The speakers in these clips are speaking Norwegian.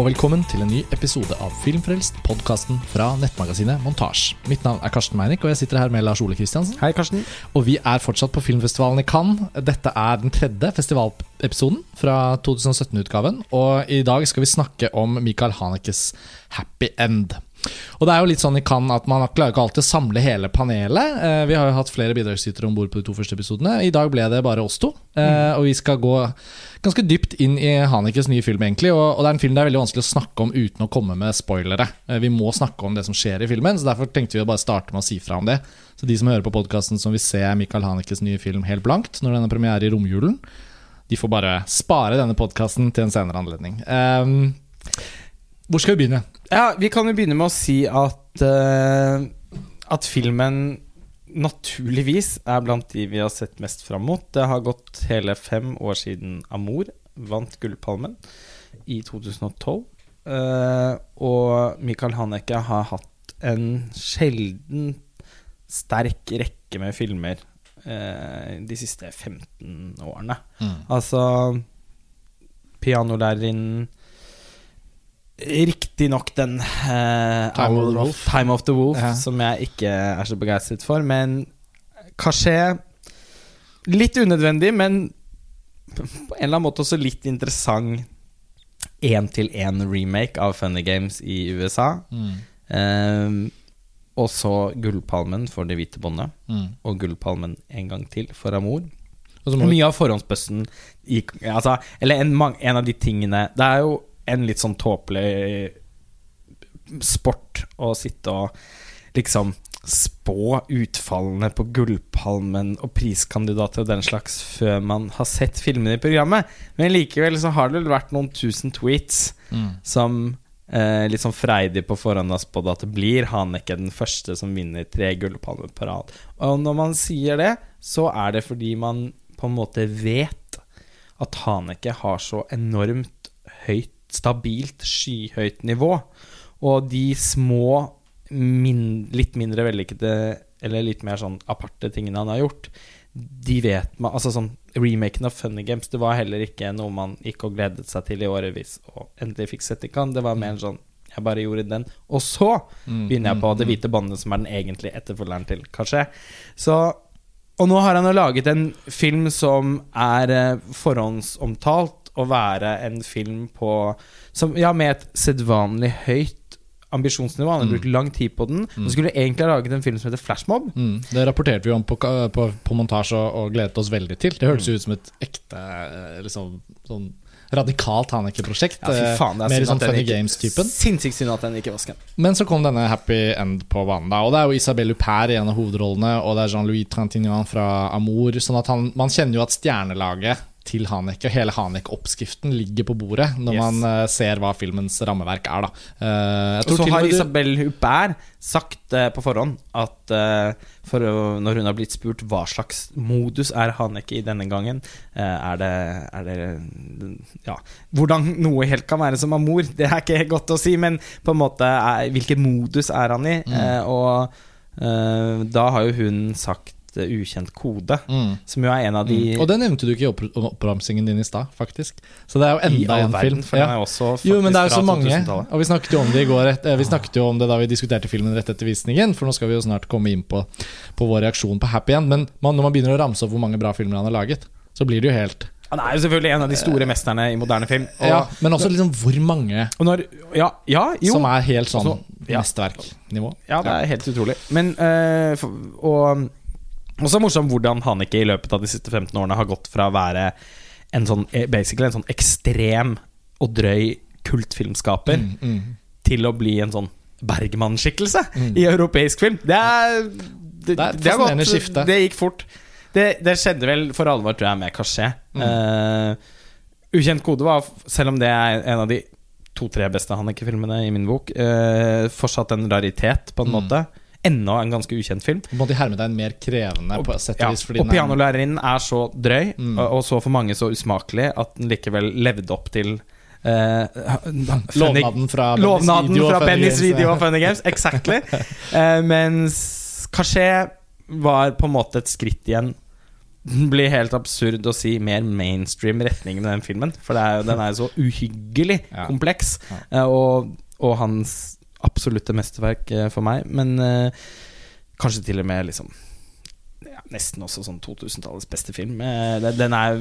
Og velkommen til en ny episode av Filmfrelst, podkasten fra nettmagasinet Montasj. Mitt navn er Karsten Meinik, og jeg sitter her med Lars Ole Kristiansen. Hei, Karsten. Og vi er fortsatt på filmfestivalen i Cannes. Dette er den tredje festivalepisoden fra 2017-utgaven, og i dag skal vi snakke om Michael Hanekes Happy End. Og det er jo litt sånn i Cannes at Man klarer ikke alltid å samle hele panelet. Eh, vi har jo hatt flere bidragsytere om bord på de to første episodene. I dag ble det bare oss to. Eh, og vi skal gå ganske dypt inn i Hanekes nye film, egentlig. Og, og, det er en film det er veldig vanskelig å snakke om uten å komme med spoilere. Eh, vi må snakke om det som skjer i filmen, så derfor tenkte vi å bare starte med å si fra om det. Så de som hører på podkasten som vil se Michael Hanekes nye film helt blankt når den er premiere i romjulen, de får bare spare denne podkasten til en senere anledning. Um, hvor skal vi begynne? Ja, Vi kan jo begynne med å si at, uh, at filmen naturligvis er blant de vi har sett mest fram mot. Det har gått hele fem år siden 'Amor' vant Gullpalmen i 2012. Uh, eh, og Michael Haneke har hatt en sjelden sterk rekke med filmer uh, de siste 15 årene. Mm. Altså Pianolærerinnen Riktignok den uh, Time, of the Wolf, Time of the Wolf ja. som jeg ikke er så begeistret for. Men kanskje Litt unødvendig, men på en eller annen måte også litt interessant én-til-én-remake av Funny Games i USA. Mm. Uh, og så Gullpalmen for Det hvite båndet. Mm. Og Gullpalmen en gang til for Amor. Mye av forhåndsbøssen altså, Eller en, en, av de tingene Det er jo en litt sånn tåpelig sport å sitte og liksom spå utfallene på Gullpalmen og priskandidater og den slags før man har sett filmene i programmet. Men likevel så har det vel vært noen tusen tweets mm. som eh, litt sånn freidig på forhånd har spådd at det blir Haneke den første som vinner tre gullpalmer på rad. Og når man sier det, så er det fordi man på en måte vet at Haneke har så enormt høyt stabilt, skyhøyt nivå. Og de små, min, litt mindre vellykkede eller litt mer sånn aparte tingene han har gjort, de vet man Altså sånn Remaken av Funny Games Det var heller ikke noe man gikk og gledet seg til i årevis og endelig fikk sett i kan. Det var mer sånn Jeg bare gjorde den. Og så mm, begynner jeg på mm, Det mm. hvite båndet, som er den egentlige etterfølgeren til Kanskje. Så Og nå har han jo laget en film som er eh, forhåndsomtalt å være en film på som, Ja, med et sedvanlig høyt ambisjonsnivå. Han har mm. brukt lang tid på den. Mm. Så skulle egentlig ha laget en film som heter Flashmob. Mm. Det rapporterte vi om på, på, på montasje og, og, gledet oss veldig til. Det hørtes mm. ut som et ekte liksom, sånn radikalt Haneke-prosjekt. Ja, faen, mer sånn Funny Games-typen. Sinnssykt synd at den ikke vasken. Men så kom denne Happy End på banen. da Og det er jo Isabelle Huppert i en av hovedrollene, og det er Jean-Louis Trintignant fra Amour. Sånn at han, man kjenner jo at stjernelaget til Hanek. Og hele Hanek-oppskriften ligger på bordet når yes. man uh, ser hva filmens rammeverk er. Uh, og så har Isabel Huppert sagt uh, på forhånd at for, når hun har blitt spurt hva slags modus er Hanek i denne gangen, er det, er, det, Ja, hvordan noe helt kan være som amor, det er ikke godt å si, men på en måte er, hvilken modus er han i? Mm. og da har jo hun sagt Eh, ukjent kode. Mm. Som jo er en av de mm. Og det nevnte du ikke i opp oppramsingen din i stad, faktisk. Så det er jo enda en film. For ja. jo, men det er jo så mange. Og vi snakket jo om det i går et, Vi snakket jo om det da vi diskuterte filmen rett etter visningen. For nå skal vi jo snart komme inn på, på vår reaksjon på Happy End. Men man, når man begynner å ramse opp hvor mange bra filmer han har laget, så blir det jo helt han er jo selvfølgelig en av de store mesterne i moderne film. Og, ja, men også liksom hvor mange når, ja, ja, som er helt sånn mesterverknivå. Ja, det er helt utrolig. Men for, Og også morsomt hvordan Haneke i løpet av de siste 15 årene har gått fra å være en sånn, eh, basically en sånn ekstrem og drøy kultfilmskaper mm, mm. til å bli en sånn Bergman-skikkelse mm. i europeisk film. Det er Det, det, det, gått, skifte. det gikk fort. Det, det, skjedde vel for alvor, tror jeg, med Cachet. Uh, Ukjent kode var, selv om det er en av de to-tre beste Hanneke-filmene i min bok, uh, fortsatt en raritet, på en mm. måte enda en ganske ukjent film. På en måte en mer krevende, og, på sett og vis. Ja, og pianolærerinnen er så drøy, mm. og, og, så for mange så usmakelig, at den likevel levde opp til Uh, lovnaden fra Lovnaden Bennys video, fra Bennys video og Funny Games. Exactly. Uh, mens Caché var på en måte et skritt igjen blir helt absurd å si mer mainstream retning med den filmen. For er den er jo så uhyggelig ja. kompleks. Uh, Og, og, hans absolutte mesterverk for meg. Men uh, kanskje til og med liksom ja, Nesten også sånn 2000-tallets beste film. Den er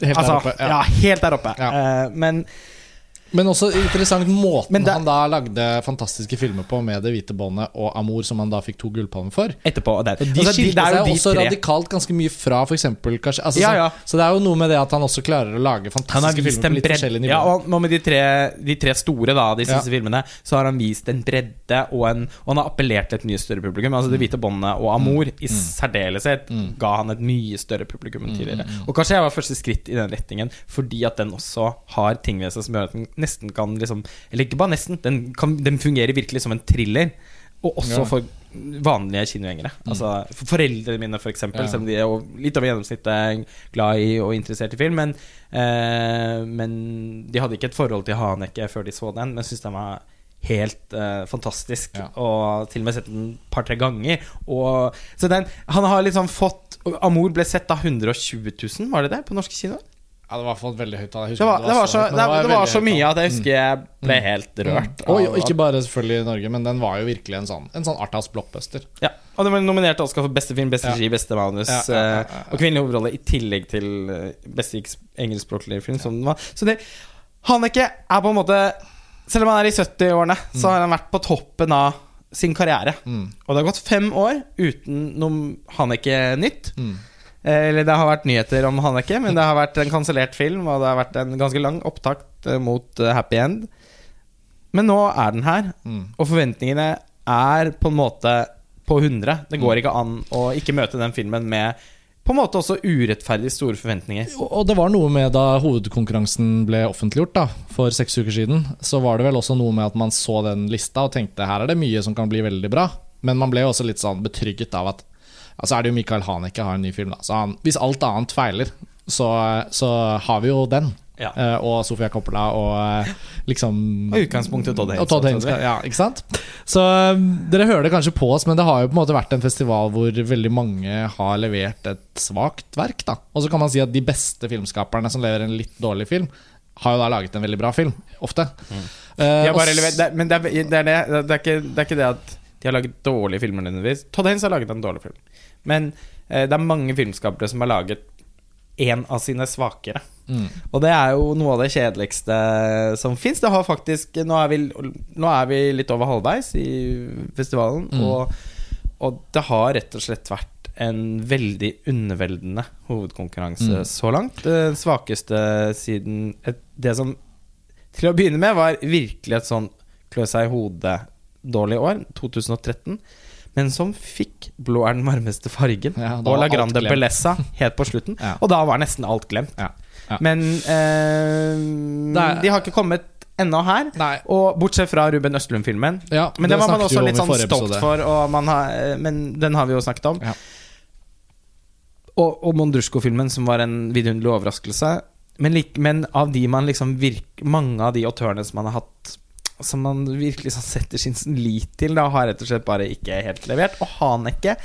Helt altså, der oppe. Ja. ja. helt der oppe. Uh, men men også interessant måten det, han da lagde fantastiske filmer på med Det hvite båndet og 'Amor', som han da fikk to gullpalmer for. Etterpå og der De altså, skilte seg de også tre. radikalt ganske mye fra f.eks. kanskje altså, ja, ja. Så, så, det er jo noe med det at han også klarer å lage fantastiske filmer på litt bredde. forskjellige nivåer. Ja, og med de tre, de tre store da de siste filmene, så har han vist en bredde og, en, og han har appellert til et mye større publikum. Altså Det mm. hvite båndet og 'Amor' mm. i mm. særdeleshet mm. ga han et mye større publikum enn mm, tidligere. Mm, og kanskje jeg var første skritt i den retningen fordi at den også har ting ved seg som gjør at den nesten kan liksom Eller ikke bare nesten, den, kan, den fungerer virkelig som en thriller. Og også ja. for vanlige kinogjengere. Mm. Altså for foreldrene mine, f.eks., ja. selv om de er litt over gjennomsnittet glad i og interessert i film. Men, eh, men de hadde ikke et forhold til Haneke før de så den, men syntes den var helt eh, fantastisk. Ja. Og til og med sett den et par-tre ganger. Og, så den, han har liksom fått Amor ble sett av 120 000, var det det, på norske kinoer? Ja, det var i hvert fall veldig høyt. Det var, det var, så, det var, det var så mye at jeg husker jeg ble mm. helt rørt. Mm. Og, ikke bare selvfølgelig i Norge, men den var jo virkelig en sånn, en sånn Arthas blockbuster. Ja, og den var nominert til Oscar for beste film, beste regi, beste manus ja, ja, ja, eh, og kvinnelig hovedrolle, i tillegg til eh, beste engelskspråklige film. Som den var. Så det Haneke er på en måte Selv om han er i 70-årene, så mm. har han vært på toppen av sin karriere. Mm. Og det har gått fem år uten noe Haneke-nytt. Mm. Eh, eller det har vært nyheter om Hanneke, men det har vært en kansellert film, og det har vært en ganske lang opptakt eh, mot eh, Happy End. Men nå er den her, mm. og forventningene er på en måte på 100. Det går mm. ikke an å ikke møte den filmen med på en måte også urettferdig store forventninger. Og det var noe med da hovedkonkurransen ble offentliggjort da, for seks uker siden, så var det vel også noe med at man så den lista og tenkte her er det mye som kan bli veldig bra. Men man ble jo også litt sånn betrygget av at så er det jo Michael Haneke har en ny film. Da. Så han, hvis alt annet feiler, så, så har vi jo den. Ja. Uh, og Sofia Coppola og uh, liksom Og utgangspunktet Todd Haynes. Todd Haynes ja, ikke sant? Så um, dere hører det kanskje på oss, men det har jo på en måte vært en festival hvor veldig mange har levert et svakt verk. da Og så kan man si at de beste filmskaperne som lever en litt dårlig film, har jo da laget en veldig bra film. Ofte. Mm. Uh, levert, det, men det er, det, er det, det, er ikke, det er ikke det at de har laget dårlige filmer nødvendigvis. Todd Haynes har laget en dårlig film. Men eh, det er mange filmskapere som har laget en av sine svakere. Mm. Og det er jo noe av det kjedeligste som fins. Det har faktisk nå er, vi, nå er, vi, litt over halvveis i festivalen, mm. og, og, det har rett og slett vært en veldig underveldende hovedkonkurranse mm. så langt. Det svakeste siden et, Det som til å begynne med var virkelig et sånn klø seg i hodet-dårlig år, 2013 men som fikk blå er den varmeste fargen ja, og La Grande Bellessa helt på slutten. ja. Og da var nesten alt glemt. Ja. Men eh, er, de har ikke kommet ennå her. Nei. Og bortsett fra Ruben Østlund-filmen. men den var man også litt sånn stolt for, har, eh, men den har vi jo snakket om. Og, og Mondrusco-filmen, som var en vidunderlig overraskelse. Men, men, av de man liksom virk, mange av de autørene som man har hatt som man virkelig sånn setter sin lit til, da, har rett og slett bare ikke helt levert. Og Haneke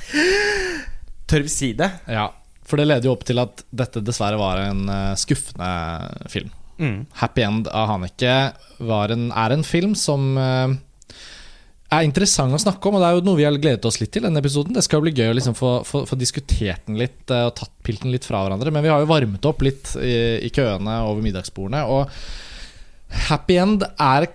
Tør vi si det? Ja, for det leder jo opp til at dette dessverre var en uh, skuffende film. Mm. 'Happy End' av Haneke en, er en film som uh, er interessant å snakke om, og det er jo noe vi har gledet oss litt til. denne episoden Det skal bli gøy å liksom få, få, få, diskutert den litt uh, og tatt pilten litt fra hverandre. Men vi har jo varmet opp litt i, i køene over middagsbordene. Og Happy End er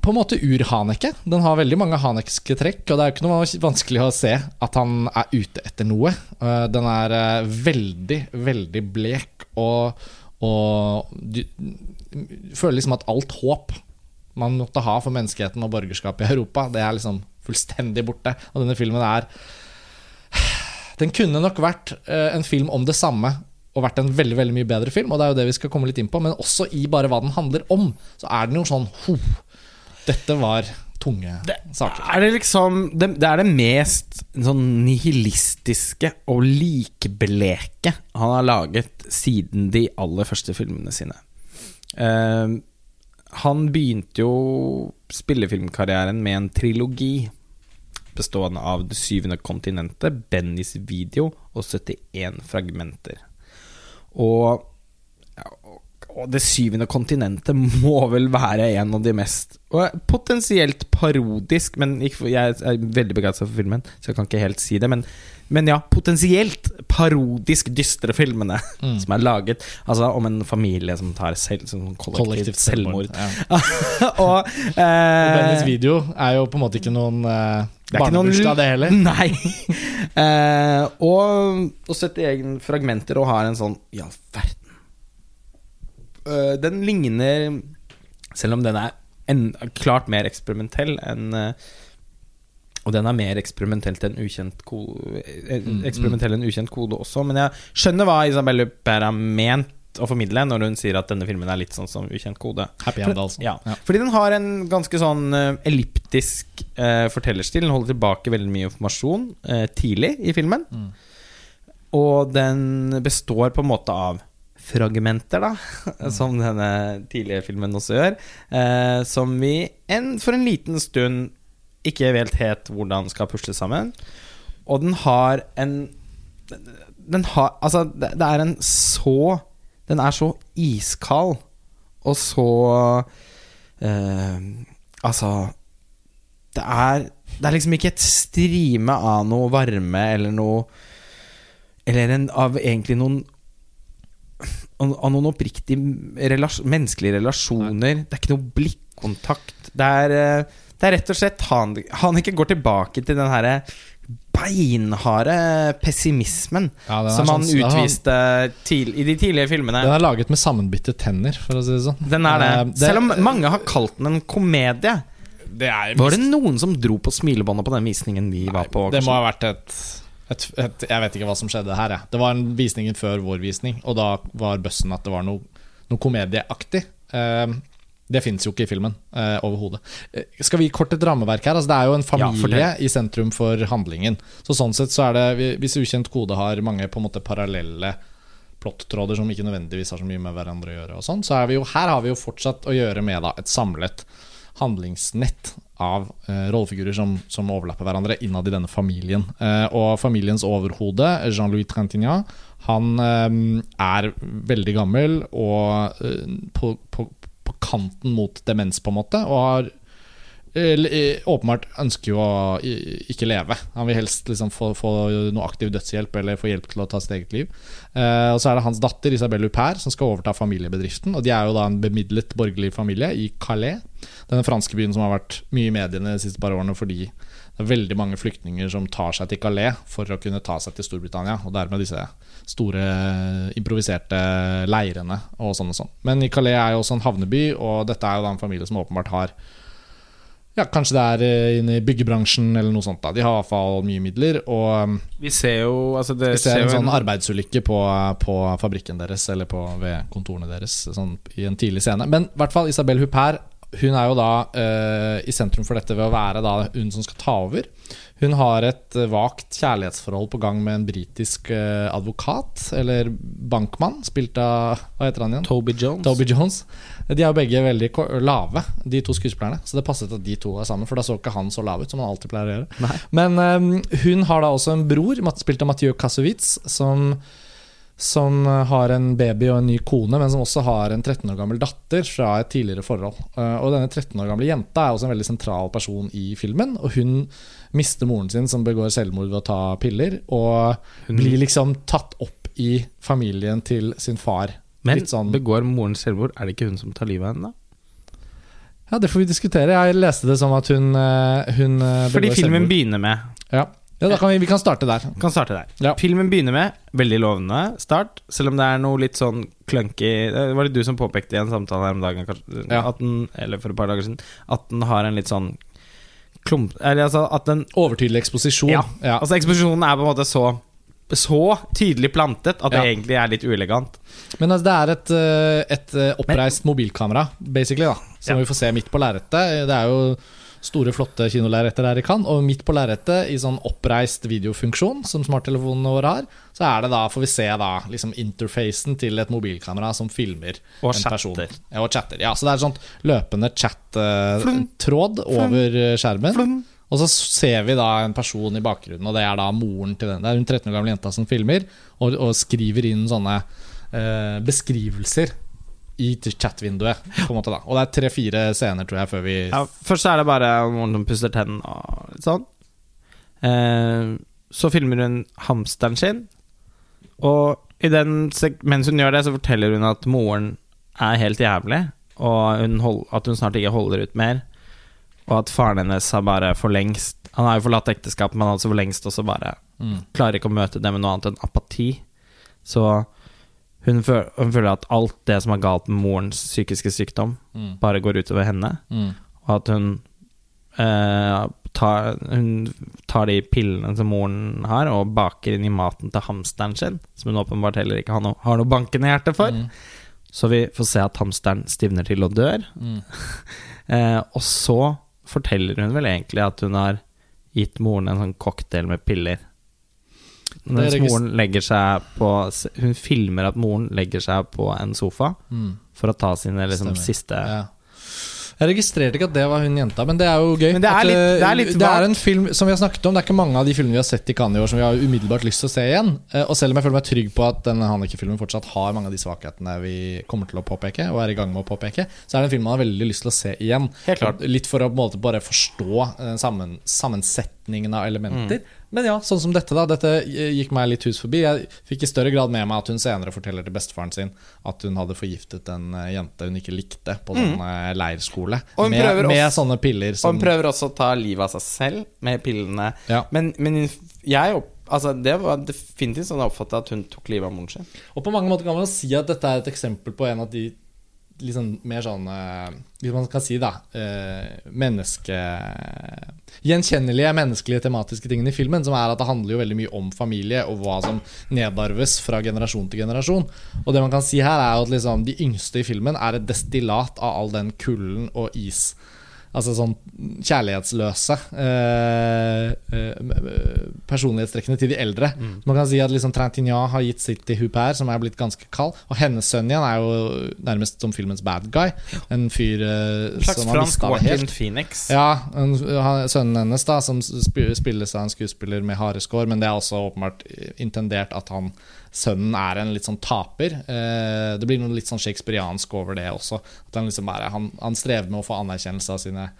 på en måte ur-Haneke. Den har veldig mange hanekske trekk, og det er jo ikke noe vanskelig å se at han er ute etter noe. Eh, den er eh, veldig, veldig blek, og, og du føler liksom at alt håp man måtte ha for menneskeheten og borgerskapet i Europa, det er liksom fullstendig borte. Og denne filmen er Den kunne nok vært eh, en film om det samme og vært en veldig veldig mye bedre film, og det er jo det vi skal komme litt inn på, men også i bare hva den handler om, så er den jo sånn ho, dette var tunge det, saker. Er det liksom det, det, er det mest sånn nihilistiske og likbleke han har laget siden de aller første filmene sine. Uh, han begynte jo spillefilmkarrieren med en trilogi. bestående av Det syvende kontinentet, Bennys video og 71 fragmenter. Og, og Det syvende kontinentet må vel være en av de mest Potensielt parodisk, men jeg er veldig begeistra for filmen, så jeg kan ikke helt si det. Men, men ja, potensielt parodisk dystre filmene mm. som er laget altså om en familie som tar selv, som kollektivt, kollektivt selvmord. Ja. og, eh, og Bennys video er jo på en måte ikke noen eh, barnebursdag, det heller. Nei. eh, og, og setter egne fragmenter og har en sånn Ja, verden uh, Den ligner Selv om den er en, klart mer eksperimentell enn uh, og den er mer eksperimentelt enn ukjent kode, mm, eksperimentell enn ukjent kode også. Men jeg skjønner hva Isabelle Huppert har ment å formidle når hun sier at denne filmen er litt sånn som ukjent kode. Happy end, altså. Ja. Ja. Fordi den har en ganske sånn elliptisk uh, fortellerstil. Den holder tilbake veldig mye informasjon uh, tidlig i filmen. Mm. Og den består på en måte av fragmenter, da, som denne tidlige filmen også gjør, eh, som vi en, for en liten stund ikke helt hvordan skal pusle sammen. Og den har en Den har Altså, det, det er en så Den er så iskald og så eh, Altså Det er Det er liksom ikke et strime av noe varme eller noe Eller en, av egentlig noen av noen oppriktige relasjon, menneskelige relasjoner. Det er ikke noe blikkontakt. Det er, eh, det er rett og slett han, han ikke går tilbake til den herre beinharde pessimismen ja, som han sånn, utviste til, i de tidlige filmene. Den er laget med sammenbitte tenner, for å si det sånn. Den er det. Uh, det Selv om mange har kalt den en komedie. Det var det noen som dro på smilebåndet på den visningen vi Nei, var på? Det må ha vært et et, et, jeg vet ikke hva som skjedde her. jeg. Det var en visningen før vår visning, og da var bøssen at det var noe, noe komedieaktig. Eh, det fins jo ikke i filmen eh, overhodet. Uh, skal vi kort et rammeverk her? Altså, det er jo en familie ja, i sentrum for handlingen. Så Sånn sett så er det Hvis ukjent kode har mange på en måte parallelle plottråder som ikke nødvendigvis har så mye med hverandre å gjøre, og sånn, så er vi jo, her har vi jo fortsatt å gjøre med da, et samlet handlingsnett av eh, rollefigurer som, som, overlapper hverandre innad i denne familien. Eh, og familiens overhode, Jean-Louis Trintignant, han eh, er veldig gammel og eh, på, på, på, kanten mot demens, på en måte, og har åpenbart ønsker jo å ikke leve. Han vil helst liksom få, få, noe aktiv dødshjelp eller få hjelp til å ta sitt eget liv. Eh, og Så er det hans datter Isabel Huppert som skal overta familiebedriften. Og De er jo da en bemidlet borgerlig familie i Calais denne franske byen som har vært mye i mediene de siste par årene fordi det er veldig mange flyktninger som tar seg til Calais for å kunne ta seg til Storbritannia, og dermed disse store improviserte leirene og sånn og sånn. Men i Calais er jo også en havneby, og dette er jo da en familie som åpenbart har ja, Kanskje det er eh, inne i byggebransjen eller noe sånt. da De har i hvert fall mye midler. Og um, vi ser jo altså Vi ser en sånn en... arbeidsulykke på, på, fabrikken deres, eller på, ved kontorene deres, sånn, i en tidlig scene. Men i hvert fall Isabel Huppert hun er jo da uh, i sentrum for dette ved å være da hun som skal ta over. Hun har et uh, vagt kjærlighetsforhold på gang med en britisk uh, advokat, eller bankmann, spilt av Hva heter han igjen? Toby Jones. Toby Jones. De er jo begge veldig lave, de to skuespillerne. Så det passet at de to er sammen, for da så ikke han så lav ut som han alltid pleier å gjøre. Nei. Men um, hun har da også en bror, spilt av Mathieu Kassovitz, som som eh, har en baby og en ny kone, men som også har en 13 år gammel datter fra et tidligere forhold. Eh, og denne 13 år gamle jenta er også en veldig sentral person i filmen. Og hun mister moren sin, som begår selvmord ved å ta piller, og hun... blir liksom tatt opp i familien til sin far. Men sånn... begår moren selvmord, er det ikke hun som tar livet av henne, da? Ja, det får vi diskutere. Jeg leste det som at hun, begår hun Fordi filmen selvmord. begynner med ja. Ja, da kan vi, vi, kan starte der. Kan starte der. Ja. Filmen begynner med veldig lovende start, selv om det er noe litt sånn clunky Det var det du som påpekte i en samtale her om dagen, kanskje, ja. den, eller for et par dager siden, at den har en litt sånn klump... Eller altså at den Overtydelig eksposisjon. Ja. ja. Altså Eksposisjonen er på en måte så så tydelig plantet at det egentlig er litt uelegant. Men altså, det er et, eh, et eh, oppreist Men, mobilkamera, basically, da som vi får se midt på lerretet. Det er jo store, flotte kinolerreter her i Cannes. Og midt på lerretet, i sånn oppreist videofunksjon som smarttelefonene våre har, så er det da, får vi se da liksom interfacen til et mobilkamera som filmer og en chatter. person. Ja, og chatter. Ja, så det er sånt løpende chat-tråd over skjermen. Flum. Og så ser vi da en person i bakgrunnen, og det er da moren til den. Det er hun 13 år gamle jenta som filmer, og, og skriver inn sånne eh, beskrivelser i chat-vinduet. på en måte da Og det er tre-fire scener, tror jeg, før vi ja, Først er det bare moren som puster tennene og litt sånn. Eh, så filmer hun hamsteren sin, og den, mens hun gjør det, så forteller hun at moren er helt jævlig, og hun hold, at hun snart ikke holder ut mer. Og at faren hennes har bare for lengst Han har jo forlatt ekteskapet, men altså for lengst også bare mm. klarer ikke å møte det med noe annet enn apati. Så hun føler, hun føler, at alt det som er galt med morens psykiske sykdom, mm. bare går utover henne. Mm. Og at hun eh, tar, hun tar de pillene som moren har, og baker inn i maten til hamsteren sin, som hun åpenbart heller ikke har noe, har noe bankende hjerte for. Mm. Så vi får se at hamsteren stivner til og dør. Mm. eh, og så forteller hun vel egentlig at hun har gitt moren en sånn cocktail med piller. Mens moren legger seg på Hun filmer at moren legger seg på en sofa mm. for å ta sine liksom, siste ja. Jeg registrerte ikke at det var hun jenta, men det er jo gøy. Men det er, litt, det er, litt det er en film som vi har snakket om. Det er ikke mange av de filmene vi har sett i Cannes i år som vi har umiddelbart lyst til å se igjen. Eh, og selv om jeg føler meg trygg på at denne Hanneke-filmen fortsatt har mange av de svakhetene vi kommer til å påpeke, og er i gang med å påpeke, så er det en film man har veldig lyst til å se igjen. Helt klart Litt for å på en måte bare forstå eh, sammen, sammensetningen av elementer. Mm. Men ja, sånn som dette, da. Dette gikk meg litt hus forbi. Jeg fikk i større grad med meg at hun senere forteller til bestefaren sin at hun hadde forgiftet en eh, jente hun ikke likte, på sånn mm. Eh, leirskole. Med, også, med, sånne piller som Og hun prøver også å ta livet av seg selv med pillene. Ja. Men, men jeg Altså, det var definitivt sånn jeg oppfattet at hun tok livet av moren sin. Og på mange måter kan man si at dette er et eksempel på en av de liksom mer sånn eh, Hvis man kan si, da eh, menneske... Gjenkjennelige menneskelige tematiske tingene i filmen, som er at det handler jo veldig mye om familie og hva som nedarves fra generasjon til generasjon. Og det man kan si her, er at liksom de yngste i filmen er et destillat av all den kulden og is Altså sånn kjærlighetsløse eh, eh, personlighetstrekkene til de eldre. Mm. Man kan si at liksom Trintignant har gitt sitt til Huper, som er blitt ganske kald. Og hennes sønn igjen er jo nærmest som filmens bad guy. En fyr eh, Slags som har mista det helt. Phoenix. Ja, en, sønnen hennes, da, som spilles av en skuespiller med hareskår, men det er også åpenbart intendert at han sønnen er en litt sånn taper. Eh, det blir noe litt sånn shakespeariansk over det også. At han, liksom bare, han, han strever med å få anerkjennelse av sine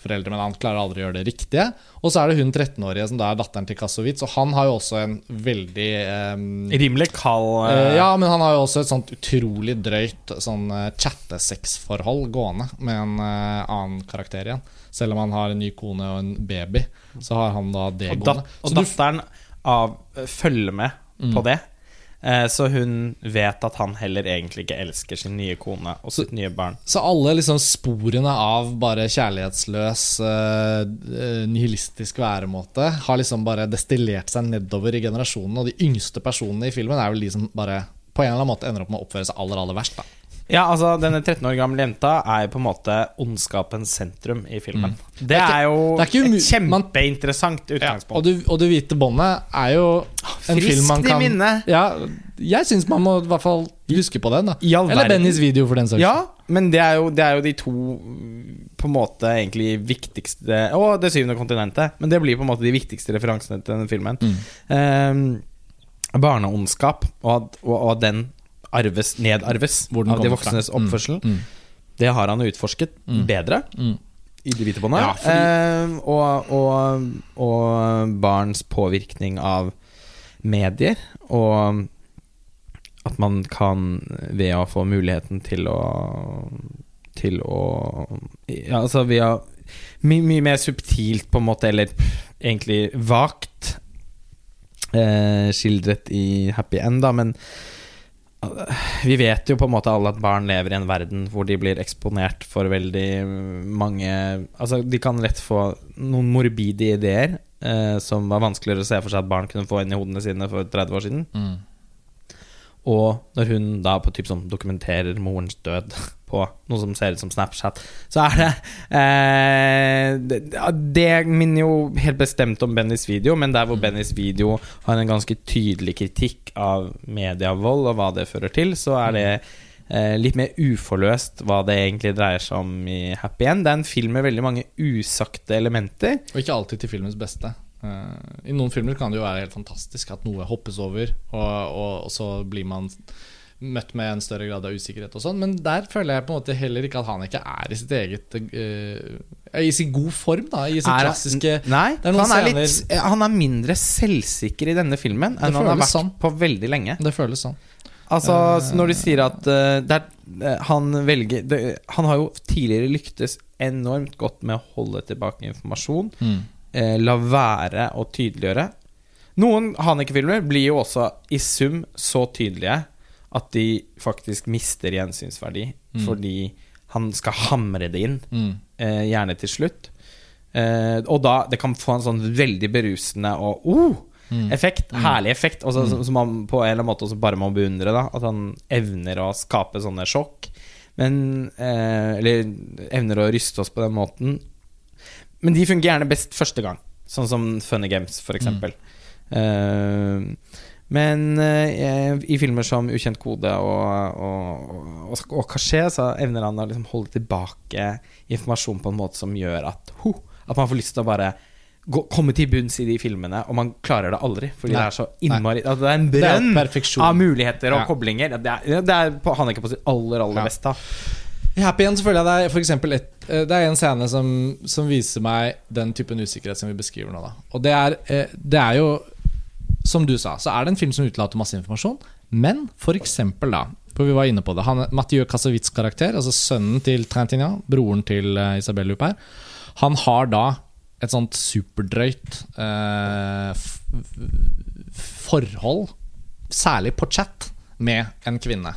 foreldre, men han klarer aldri å gjøre det riktige. Og så er det hun 13-årige som da er datteren til Kassovitz, og han har jo også en veldig um, Rimelig kald uh, Ja, men han har jo også et sånt utrolig drøyt sånn uh, chattesexforhold gående med en uh, annen karakter igjen. Selv om han har en ny kone og en baby, så har han da det og gående. og datteren av, følger med mm. på det. Eh, så hun vet at han heller egentlig ikke elsker sin nye kone og sitt nye barn. Så alle liksom sporene av bare kjærlighetsløs, uh, nihilistisk væremåte har liksom bare destillert seg nedover i generasjonen. Og de yngste personene i filmen er vel de som bare på en eller annen måte ender opp med å oppføre seg aller, aller verst. da ja, altså Denne 13 år gamle jenta er på en måte ondskapens sentrum i filmen. Mm. Det, er, er jo det er et kjempeinteressant utgangspunkt. Ja, og, du, og Det hvite båndet er jo en Friskt film man kan i minne. Ja, jeg syns man må i hvert fall huske på den. da Eller Bennys video, for den saks Ja, men det er, jo, det er, jo, de to på en måte egentlig viktigste Og Det syvende kontinentet. Men det blir på en måte de viktigste referansene til denne filmen. Mm. Um, barneondskap, og, og, og, den arves, nedarves av de voksnes fra. oppførsel. Mm. Mm. Det har han utforsket mm. bedre mm. i Det hvite båndet. Ja, fordi... eh, og, og, og, barns påvirkning av medier. Og at man kan, ved å få muligheten til å Til å Ja, altså via Mye my mer subtilt, på en måte, eller egentlig vagt eh, skildret i Happy End, da, men vi vet jo på en måte alle at barn lever i en verden hvor de blir eksponert for veldig mange Altså, de kan lett få noen morbide ideer eh, som var vanskeligere å se for seg at barn kunne få inn i hodene sine for 30 år siden. Mm. Og når hun da på typ sånn dokumenterer morens død på noe som ser ut som Snapchat, så er det eh, det, det, minner jo helt bestemt om Bennys video, men der hvor mm. Bennys video har en ganske tydelig kritikk av medievold og hva det fører til, så er det eh, litt mer uforløst hva det egentlig dreier seg om i Happy End. Det er en film med veldig mange usagte elementer. Og ikke alltid til filmens beste. Uh, I noen filmer kan det jo være helt fantastisk at noe hoppes over, og, og, og så blir man møtt med en større grad av usikkerhet og sånn. Men der føler jeg på en måte heller ikke at han ikke er i sitt eget uh, I sin god form, da. I sin Er- klassiske Nei, han, er litt, han er mindre selvsikker i denne filmen enn han har vært sånn. på veldig lenge. Det føles sånn. Altså, så når du sier at uh, det er, eh, han velger det, Han har jo tidligere lyktes enormt godt med å holde tilbake informasjon. eh, la være å tydeliggjøre. Noen Haneke-filmer blir jo også i sum så tydelige at de faktisk mister gjensynsverdi fordi han skal hamre det inn, Mm. uh, gjerne til slutt. Eh, og da Det kan få en sånn veldig berusende og oh, effekt. Herlig effekt. Også, som, som man på en eller annen måte også bare må beundre. da At han evner å skape sånne sjokk. Men eh, Eller evner å ryste oss på den måten. Men de fungerer gjerne best første gang. Sånn som Funny Games, for eksempel. Eh, men eh, i filmer som Ukjent kode og, og, og, og Kasjé, så evner han å liksom holde tilbake informasjon på en måte som gjør at ho, At man får lyst til å bare gå, komme til bunns i de filmene, og man klarer det aldri. Fordi Nei. det er så innmari altså, Det er en brønn av muligheter og Ja. koblinger. Det er, det er på, han er ikke på sitt aller, aller Ja. beste. I Happy End så føler jeg det er for eksempel et, eh, Det er en scene som, som viser meg den typen usikkerhet som vi beskriver nå. Da. Og det er, eh, det er jo Som du sa, så er det en film som utelater masse informasjon. Men for eksempel, da For vi var inne på det. Han, Mathieu Casavits karakter, altså sønnen til Trintignant, broren til Isabel Isabelle Huppert, han har da et sånt superdrøyt eh, forhold, særlig på chat, med en kvinne.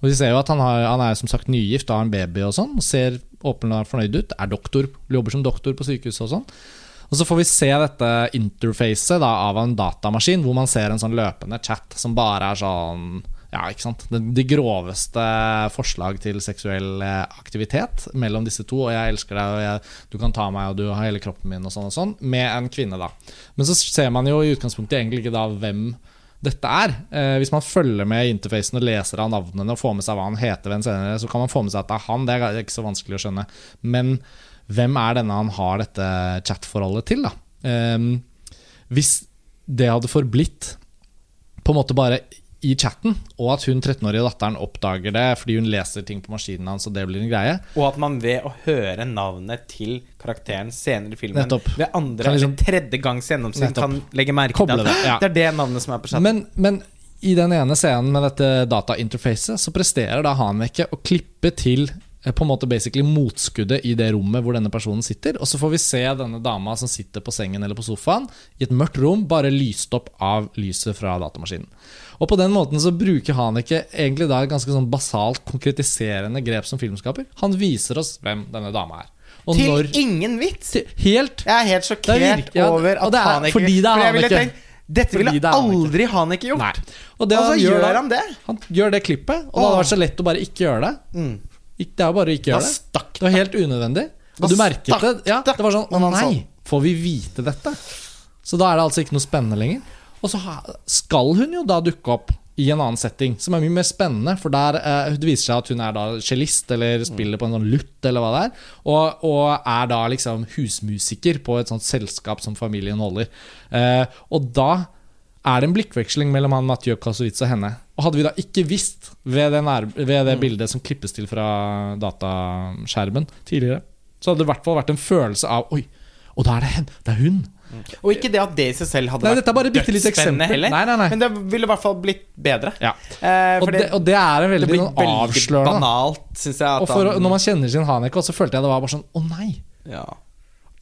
Og vi ser jo at han, har, han er som sagt nygift og har en baby og sånn. Ser åpenbart fornøyd ut. Er doktor, jobber som doktor på sykehuset og sånn. Og så får vi se dette interfacet av en datamaskin, hvor man ser en sånn løpende chat som bare er sånn Ja, ikke sant. De, de groveste forslag til seksuell eh, aktivitet mellom disse to. Og jeg elsker deg, og jeg, du kan ta meg, og du har hele kroppen min, og sånn og sånn. Med en kvinne, da. Men så ser man jo i utgangspunktet egentlig ikke da hvem dette er. Eh, hvis man følger med i interfacen og leser av navnene og får med seg hva han heter ved en senere, så kan man få med seg at det er han. Det er ikke så vanskelig å skjønne. Men hvem er denne han har dette chatforholdet til, da? Eh, hvis det hadde forblitt på en måte bare i chatten, og at hun 13-årige datteren oppdager det fordi hun leser ting på maskinen hans, og det blir en greie Og at man ved å høre navnet til karakteren senere i filmen Nettopp. ved andre liksom- eller tredje gangs gjennomsyn kan legge merke til det, ja. det er det navnet som er på chatten. Men, men i den ene scenen med dette datainterfacet, så presterer da Hanvekke å klippe til eh, på en måte basically motskuddet i det rommet hvor denne personen sitter. Og så får vi se denne dama som sitter på sengen eller på sofaen i et mørkt rom, bare lyst opp av lyset fra datamaskinen. Og på den måten så bruker Haneke egentlig da et ganske sånn basalt konkretiserende grep som filmskaper. Han viser oss hvem denne dama er. Og til når ingen vits! til, Helt Jeg er helt sjokkert er virke- ja, over at det er Haneke fordi det er Haneke. tenkt, Dette ville aldri Haneke gjort. Nei. Og det så han gjør gjør han det. Han gjør det klippet, og det hadde vært så lett å bare ikke gjøre det. Mm. Det er jo bare å ikke gjøre det. Det var helt unødvendig. Og du merket det. Ja, det var sånn Å nei, får vi vite dette? Så da er det altså ikke noe spennende lenger. Og så skal hun jo da dukke opp i en annen setting, som er mye mer spennende. For der eh, det viser seg at hun er da cellist, eller spiller på en sånn lutt, eller hva det er. Og, og er da liksom husmusiker på et sånt selskap som familien holder. Eh, og da er det en blikkveksling mellom han Mathieu Kasowitz og henne. Og hadde vi da ikke visst ved det, ved det bildet som klippes til fra dataskjermen tidligere, så hadde det i hvert fall vært en følelse av Oi, og da er det hen, det er hun. Og ikke det at det i seg selv hadde Nei, bitte dødsspennende heller. Nei, nei. Men det ville i hvert fall blitt bedre. Ja. Eh, Og det, og det er en det veldig, blir sånn avslørende. banalt, jeg. Og for, han, når man kjenner sin Haneke, så følte jeg det var bare sånn Å nei! ja.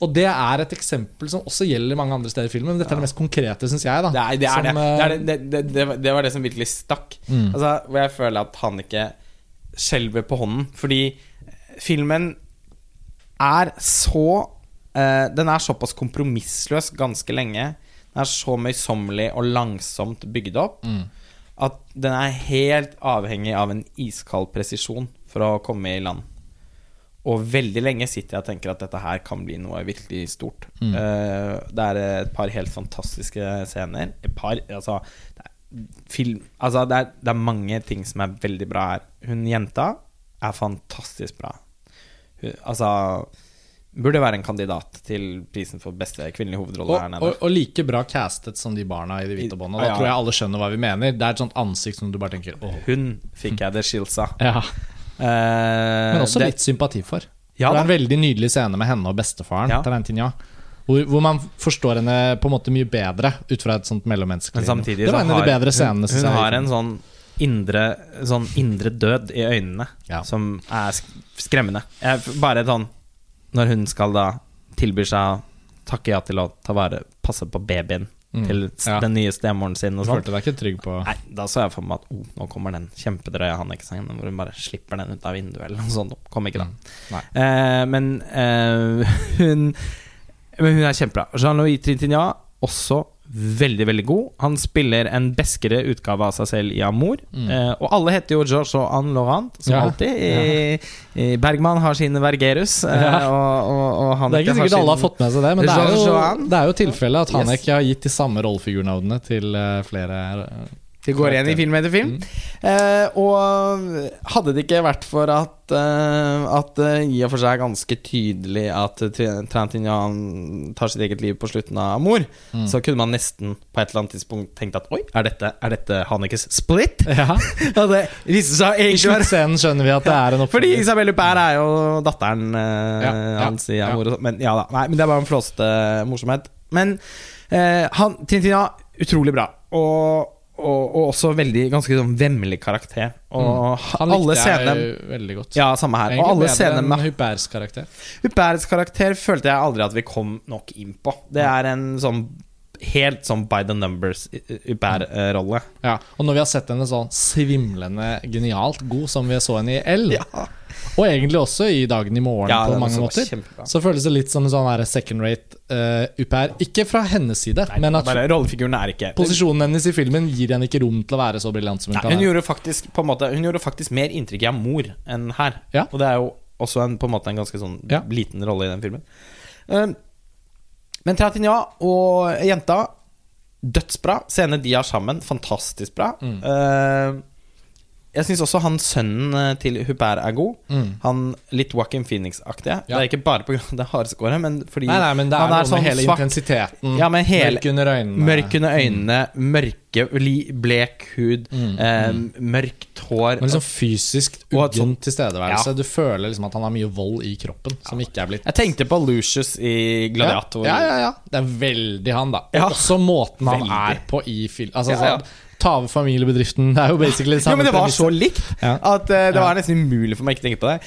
Og det er et eksempel som også gjelder mange andre steder i filmen. Men dette er det mest konkrete, syns jeg. da Det er det. Er Som, det. eh, Det, er det, det, det, det, var- det var det som virkelig stakk. Mm. Altså, hvor jeg føler at han ikke skjelver på hånden. Fordi filmen er så eh, Den er såpass kompromissløs ganske lenge. Den er så møysommelig og langsomt bygd opp Mm. at den er helt avhengig av en iskald presisjon for å komme i land. Og veldig lenge sitter jeg og tenker at dette her kan bli noe virkelig stort. Mm. Uh, det er et par helt fantastiske scener. Et par, altså det er, film Altså, det er, det er mange ting som er veldig bra her. Hun jenta er fantastisk bra. Hun, altså Burde være en kandidat til prisen for beste kvinnelige hovedrolle og, her nede. Og, og, like bra castet som de barna i De hvite båndene. Da ja. tror jeg alle skjønner hva vi mener. Det er et sånt ansikt som du bare tenker Åh. Hun fikk jeg det skilsa. av. Ja. Uh, Men også det, litt sympati for. Ja, det er en veldig nydelig scene med henne og bestefaren. Ja. Tarantina hvor, hvor, man forstår henne på en måte mye bedre ut fra et sånt mellommenneskelig Det var en av de bedre scenene. Hun, hun har en sånn indre, sånn indre død i øynene som er skremmende. Jeg, bare sånn Når hun skal da tilbyr seg å takke ja til å ta vare passe på babyen mm. til ja. den nye stemoren sin og sånn. Følte deg ikke trygg på Nei, Da så jeg for meg at oh, nå kommer den kjempedrøye Hanneke-sangen hvor hun bare slipper den ut av vinduet eller noe sånt. Kom ikke da. Mm. Eh, men eh, hun men hun er kjempebra. Jean-Louis Trintignat også veldig, veldig god. Han spiller en beskere utgave av seg selv i Amour. Mm. Eh, og alle heter jo George og Anne Laurent, som ja. alltid. I, i Bergman har sin Vergerus. Eh, ja. og, og, og det er ikke sikkert alle har fått med seg det, men det er, jo, det er jo tilfellet at Haneke yes. har gitt de samme rollefigurnavnene til uh, flere det går igjen i film etter film. Mm. Eh, og hadde det ikke vært for at uh, At det uh, i og for seg er ganske tydelig at Trantignan tar sitt eget liv på slutten av Amor, mm. så kunne man nesten på et eller annet tidspunkt tenkt at oi, er dette, er dette Hannekes split? Ja. det viste seg egentlig I sluttscenen skjønner vi at det er en oppfølging. Fordi Isabel Huppert er jo datteren uh, ja, ja, hans i Amor. Men ja da, nei, men det er bare en flåste morsomhet. Men han, Tintina, utrolig bra. Og og, og, også veldig ganske sånn vemmelig karakter. Og mm. Han likte scener, jeg veldig godt. Ja, samme her. Egentlig og alle scener med Huberts karakter. Huberts karakter følte jeg aldri at vi kom nok inn på. Det er en sånn helt sånn by the numbers Hubert-rolle. Ja, og når vi har sett henne sånn svimlende genialt god som vi så henne i L ja. Og egentlig også i Dagen i morgen, ja, på mange måter. Så føles det litt som en sånn second rate uh, Uper. Ikke fra hennes side, Nei, men at rollefiguren er ikke posisjonen hennes i filmen gir henne ikke rom til å være så briljant som hun Nei, kan. Hun gjorde, faktisk, på en måte, hun gjorde faktisk mer inntrykk av mor enn her. Ja. Og det er jo også en, på en måte en ganske sånn ja. liten rolle i den filmen. Uh, men Tratinia og jenta Dødsbra. Scene de har sammen, fantastisk bra. Mm. Uh, jeg syns også han sønnen eh, til Hubert er god. Mm. Han Litt Joaquin Phoenix-aktige. Ja. Det er ikke bare pga. det hardskåret men fordi nei, nei, men det er han er sånn hele svart. intensiteten. Ja, hele, mørk under øynene. Mørk under øynene mm. Mørke, blek hud, mm. Eh, mm. mørkt hår. Men liksom fysisk uggen sånn, tilstedeværelse. Ja. Du føler liksom at han har mye vold i kroppen som ikke er blitt Jeg tenkte på Lucius i Gladiator. Ja, ja, ja. Det er veldig han, da. Og også måten han veldig. er på i film. Altså, ja, ja ta over familiebedriften. Det er jo basically det samme. Jo, men det var så likt at uh, det var nesten umulig for meg ikke å tenke på det.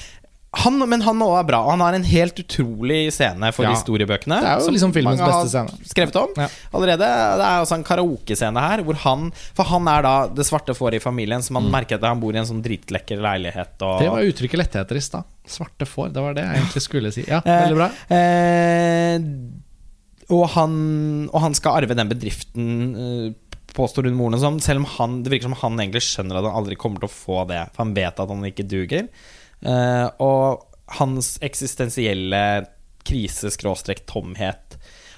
Han, men han òg er bra. Han har en helt utrolig scene for ja. historiebøkene. Det er jo liksom filmens beste scene. Skrevet om ja. allerede. Det er også en karaokescene her. Hvor han, for han er da det svarte fåret i familien, så man mm. merker at han bor i en sånn dritlekker leilighet. Og... Det var uttrykket lettheter i stad. Svarte får. Det var det jeg egentlig skulle si. Ja, eh, veldig bra. Eh, og, han, og han skal arve den bedriften eh, påstår hun moren sånn, selv om han, det virker som han egentlig skjønner at han aldri kommer til å få det. For han vet at han ikke duger. Uh, og hans eksistensielle krise, skråstrek, tomhet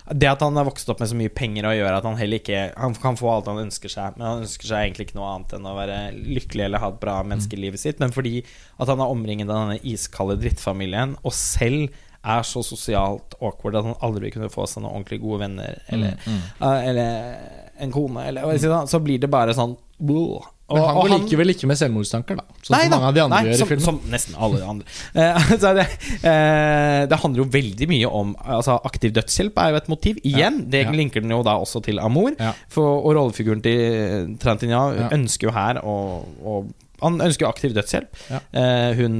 Det at han har vokst opp med så mye penger og gjør at han heller ikke Han kan få alt han ønsker seg, men han ønsker seg egentlig ikke noe annet enn å være lykkelig eller ha et bra menneske i livet sitt. Men fordi at han er omringet av denne iskalde drittfamilien, og selv er så sosialt awkward at han aldri vil kunne få seg noen ordentlig gode venner eller, mm, mm. Uh, eller en kone, eller så blir det bare sånn Bull. Men han går likevel ikke med selvmordstanker, da. Sånn nei, som mange av de andre nei, gjør som, i filmen. Som nesten alle de andre. Eh, det, eh, det, handler jo veldig mye om altså, Aktiv dødshjelp er jo et motiv. Igjen, ja, det ja. linker den jo da også til Amor. Ja. For, og rollefiguren til Trantinia ønsker jo her å, å Han ønsker jo aktiv dødshjelp. Eh, hun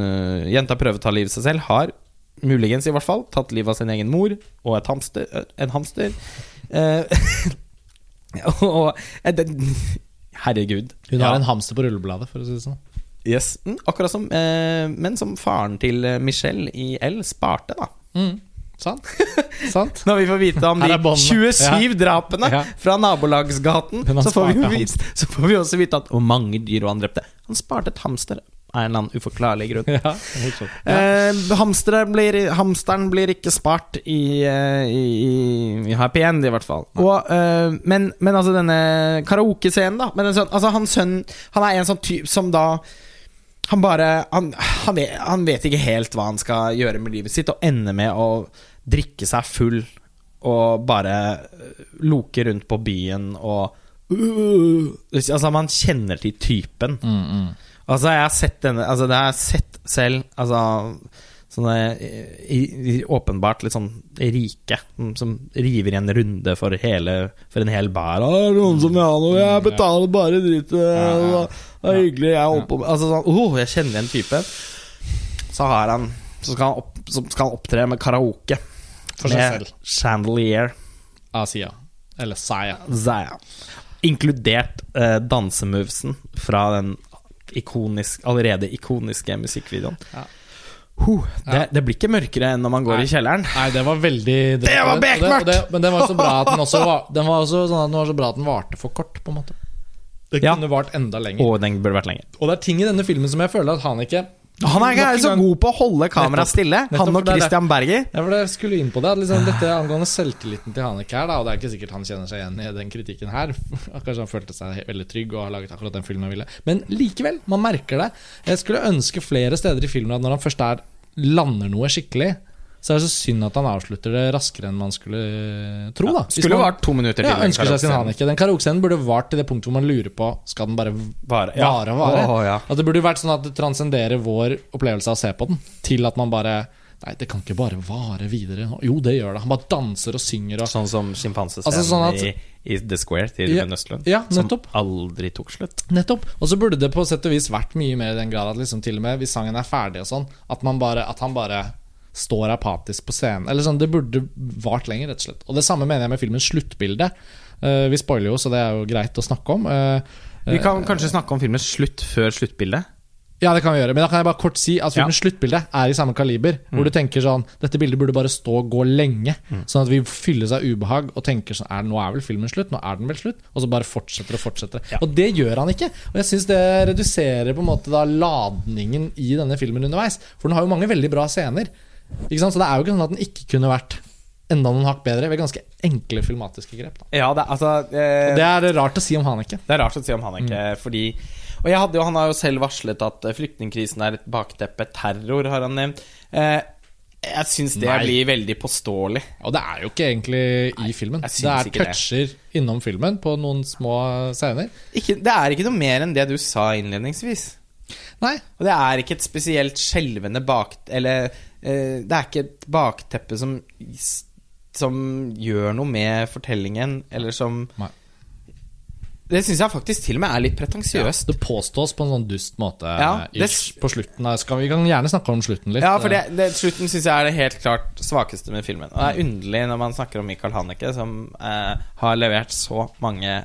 uh, Jenta prøver å ta livet av seg selv. Har muligens, i hvert fall, tatt livet av sin egen mor og et hamster, en hamster. Eh, og eh, Herregud. Hun har ja. en hamster på rullebladet, for å si det sånn. Yes, mm, Akkurat som eh, Men som faren til eh, Michelle i L sparte, da. Mm. Sant. Sant. Når vi får vite om de 27 ja. drapene ja. fra nabolagsgaten, så får, vite, så får, vi også vite at hvor mange dyr han drepte. Han sparte et hamster Av en eller annen uforklarlig grunn. Ja. Ja. Eh, blir, hamsteren blir ikke spart i, eh, i, i- Happy End, i hvert fall. Og, eh, men, men altså denne karaokescenen, da. Men en sånn, altså hans sønn Han er en sånn type som da Han bare han, han, vet, han vet ikke helt hva han skal gjøre med livet sitt, og ender med å drikke seg full og bare eh, loke rundt på byen og uh, Altså, man kjenner til typen. Mm, mm. Altså, jeg har sett denne Altså, det har jeg sett selv. Altså Sånne i, i, åpenbart litt sånn rike som, som river i en runde for, hele, for en hel bar. «Å, 'Det er noen som vil ha noe, jeg betaler bare dritt.' ja. Det er hyggelig, jeg holder på med Altså sånn oh, Jeg kjenner igjen typen. Så har han Så skal han, opp, så skal han opptre med karaoke. For seg selv. Chandelier. Asia. Eller Saya. Zaya. Inkludert eh, dansemovesen fra den ikonisk, allerede ikoniske musikkvideoen. Ja. Huh, det, Ja. det blir ikke mørkere enn når man går Nei. i kjelleren. Nei, det var veldig Det var det- og bekmørkt! Men den var så bra at den også var Den var også sånn at den var så bra at den varte for kort, på en måte. Det Ja. kunne vart enda lenger. Og den burde vært lenger. Og det er ting i denne filmen som jeg føler at han ikke Han er ikke så god på å holde kameraet stille. Nettopp, Han og. Christian Berger. Ja, for det skulle inn på det liksom, Dette angående selvtilliten til Hanek her, da, og det er ikke sikkert han kjenner seg igjen i den kritikken her. Kanskje han følte seg veldig trygg og har laget akkurat den filmen han ville. Men likevel, man merker det. Jeg skulle ønske flere steder i filmen at når han først er lander noe skikkelig, så er det så synd at han avslutter det raskere enn man skulle tro. da ja, Skulle man- vært to minutter til. ja, ønsker seg sin han Haneke. Den karaokescenen burde vart til det punktet hvor man lurer på Skal den bare vare. ja. vare vare. Oh, ja. At det burde vært sånn at det transcenderer vår opplevelse av å se på den, til at man bare Nei, det kan ikke bare vare videre. Jo, det gjør det. Han bare danser og synger og Sånn som sjimpansescenen Altså, sånn at- i, i The Square til Ja, Rune Østlund. ja. Som aldri tok slutt. Nettopp. Og så burde det på sett og vis vært mye mer i den grad at liksom til og med hvis sangen er ferdig og sånn, at, man bare, at han bare står apatisk på scenen. Eller sånn, Det burde vart lenger, rett og slett. Og det samme mener jeg med filmens sluttbilde. Uh, vi spoiler jo, så det er jo greit å snakke om. Uh, Vi kan kanskje snakke om filmens slutt før sluttbildet. Ja, det kan vi gjøre. Men da kan jeg bare kort si at filmens sluttbilde er i samme kaliber. Hvor du tenker sånn Dette bildet burde bare stå og gå lenge. Sånn at vi fylles av ubehag og tenker sånn er, Nå er vel filmen slutt? Nå er den vel slutt? Og så bare fortsetter og fortsetter. Og det gjør han ikke. Og jeg syns det reduserer på en måte da ladningen i denne filmen underveis. For den har jo mange veldig bra scener. Ikke sant? Så det er jo ikke sånn at den ikke kunne vært enda noen hakk bedre ved ganske enkle filmatiske grep. Da. Ja, det, altså eh, det er rart å si om Haneke. Det er rart å si om han ikke, fordi Og jo, han har jo selv varslet at eh, flyktningkrisen er et bakteppe. Terror har han nevnt. Eh, jeg syns det Nei. blir veldig påståelig. Og det er jo ikke egentlig i filmen. Det er toucher det. innom filmen på noen små scener. Ikke, det er ikke noe mer enn det du sa innledningsvis. Nei, Og det er ikke et spesielt skjelvende bak... Eller det er ikke et bakteppe som Som gjør noe med fortellingen, eller som Nei. Det syns jeg faktisk til og med er litt pretensiøst. det påstås på en sånn dust måte Ja, ish, det- på slutten. Skal vi kan gjerne snakke om slutten litt. Ja, for det, det, slutten syns jeg er det helt klart svakeste med filmen. Og det er underlig når man snakker om Michael Haneke, som eh, har levert så mange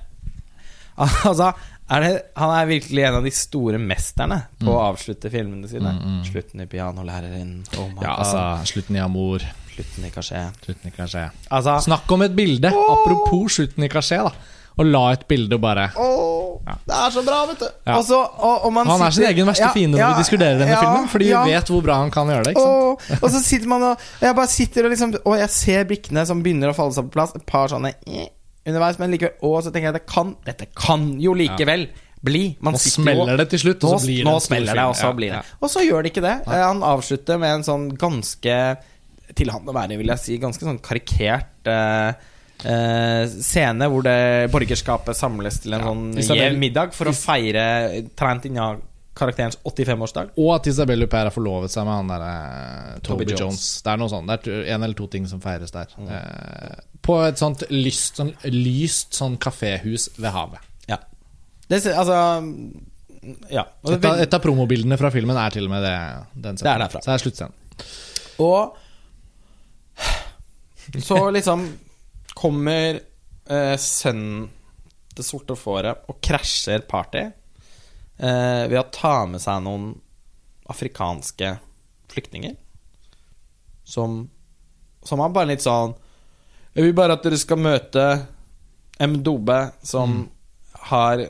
Altså, er det, han er virkelig en av de store mesterne på å avslutte filmene sine. Slutten i pianolæreren, oh Ja, altså, slutten i 'Amor'. slutten i kasjé. slutten i kasjé. Altså Snakk om et bilde! Apropos slutten i 'Kasjé', da. Og la et bilde og bare Åh, Det er så bra, vet du. Ja. Og og, og Han er sin egen verste Ja, fiende når ja, vi diskuterer denne ja, filmen, fordi ja. vi vet hvor bra han kan gjøre det. ikke? Åh, og så sitter man og og Jeg bare sitter og liksom Og jeg ser brikkene som begynner å falle seg på plass. Et par sånne underveis, men likevel Og så tenker jeg det kan Dette kan jo likevel bli. Man Nå jo- smeller det til slutt, og så blir det nå smeller det, og så blir det. Og så gjør det ikke det. Han avslutter med en sånn ganske Til han å være, vil jeg si, ganske sånn karikert eh, Uh, scene hvor det borgerskapet samles til en Ja, sånn Isabel- middag for å feire Tarantina-karakterens 85-årsdag. Og at Isabel Luper har forlovet seg med han derre Toby, Toby Jones. Jones. Det er noe sånt, det er en eller to ting som feires der. Eh, på et sånt lyst sånn, lyst sånn kaféhus ved havet. Ja. Det, altså Ja. Et av, et av promobildene fra filmen er til og med det. Den Det er derfra. Så det er sluttscenen. og så liksom kommer eh, sønnen Det sorte fåret og krasjer party eh, ved å ta med seg noen afrikanske flyktninger. Som Som er bare litt sånn Jeg vil bare at dere skal møte Mdobe, som har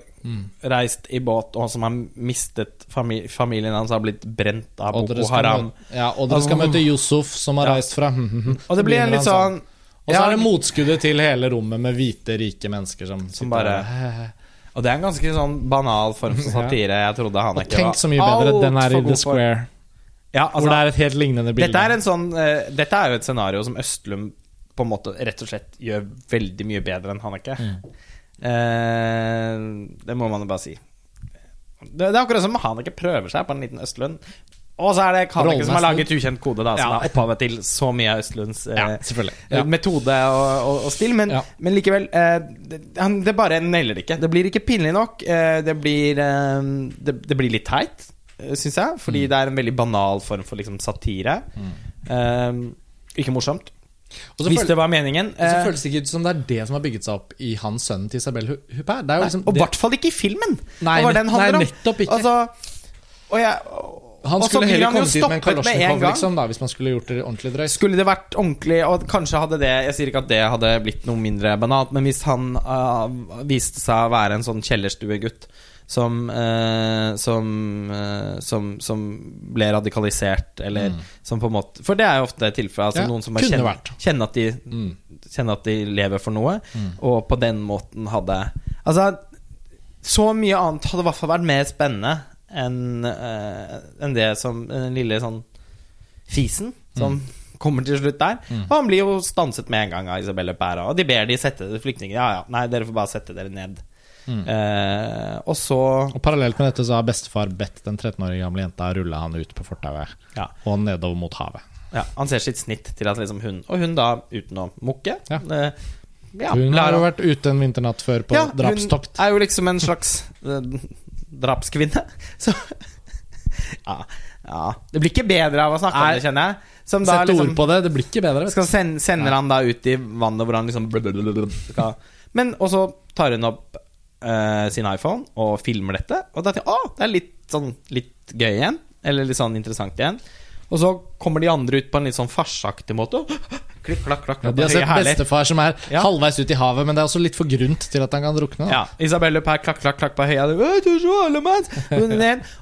reist i båt, og som har mistet famili familien hans, har blitt brent av Boko Haram. møte, ja, og dere skal møte Yusuf, som har Ja. reist fra Og det blir en litt sånn Og så ja, er det motskuddet til hele rommet med hvite, rike mennesker som, Som bare. Og det er en ganske sånn banal form for satire. Jeg trodde han ikke tenk så mye bedre den er i The. Square, Ja, hvor det altså, er et helt lignende bilde. dette er en sånn uh, Dette er jo et scenario som Østlund på en måte rett og slett gjør veldig mye bedre enn Haneke. Uh, det må man jo bare si. Det, det er akkurat som Haneke prøver seg på en liten Østlund. Og så er det Haneke som har laget Ukjent kode, da, som Ja. er opphavet til så mye av Østlunds eh, Ja, eh, Ja. metode og, og, og stil. Men, men likevel, eh, det, han, det bare nailer det ikke. Det blir ikke pinlig nok. Eh, det, blir, eh, det, det blir litt teit, syns jeg, fordi det er en veldig banal form for liksom, satire. Eh, ikke morsomt. Og så Hvis det var meningen. og så eh, føles det ikke ut som det er det som har bygget seg opp i hans sønn til Isabel Huppert. Er liksom og i hvert fall ikke i filmen! Nei, det var det den handler om. nettopp ikke. Altså, og jeg, Han skulle heller han kommet ut med en stoppet med en Kalosjnikov, liksom, da, hvis man skulle gjort det ordentlig drøyt. Skulle det vært ordentlig Og kanskje hadde det Jeg sier ikke at det hadde blitt noe mindre banalt, men hvis han uh, viste seg å være en sånn kjellerstuegutt som, uh, som, uh, som Som ble radikalisert, eller som på en måte For det er jo ofte tilfellet. Altså Mm. Ja, noen som kjenner, kjenner, at de, Mm. kjenner at de lever for noe, og på den måten hadde Altså, så mye annet hadde i hvert fall vært mer spennende enn eh, enn det som Den lille sånn fisen som kommer til slutt der. Og han blir jo stanset med en gang av Isabelle Pæra, og de ber de sette flyktninger Ja, ja, nei, dere får bare sette dere ned. Eh, og så Og Parallelt med dette så har bestefar bedt den 13 år gamle jenta rulle han ut på fortauet ja, og nedover mot havet. ja, han ser sitt snitt til at liksom hun Og hun da, uten å mukke Ja. eh, ja, Hun har jo vært ute en vinternatt før på Ja, drapstokt. Hun er jo liksom en slags eh, drapskvinne. Så ja, ja. Det blir ikke bedre av å snakke om det, kjenner jeg. Som da Sett liksom ord på det, det blir ikke bedre. Vet du. skal sende, Sender han da ut i vannet hvor han liksom skal Men Og så tar hun opp uh, sin iPhone og filmer dette. Og da tenker jeg å, det er litt sånn litt gøy igjen. Eller litt sånn interessant igjen. Og så kommer de andre ut på en litt sånn farsaktig måte. Klikk, klakk, klakk. Ja, de har sett Herlig. bestefar som er Ja. halvveis ut i havet, men det er også litt for grunt til at han kan drukne. da. Ja. Isabelle Per, klakk, klakk, klakk på høya.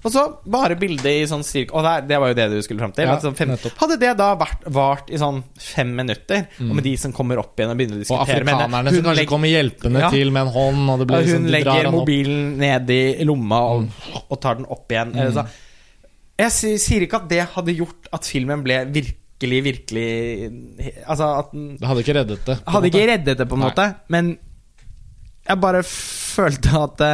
Og så bare bildet i sånn styrke Og det, er- det var jo det du skulle fram til. Ja, altså fem, hadde det da vært, vart i sånn fem minutter, og med de som kommer opp igjen og begynner å diskutere henne, afrikanerne som kanskje legger- kommer hjelpende Ja. til med en hånd, og det blir liksom, hun legger mobilen ned i lomma og, og tar den opp igjen. Mm. så. Jeg sier ikke at det hadde gjort at filmen ble virkelig, virkelig Altså at den Det hadde ikke reddet det. hadde måte. ikke reddet det, på en Nei. måte, men jeg bare følte at det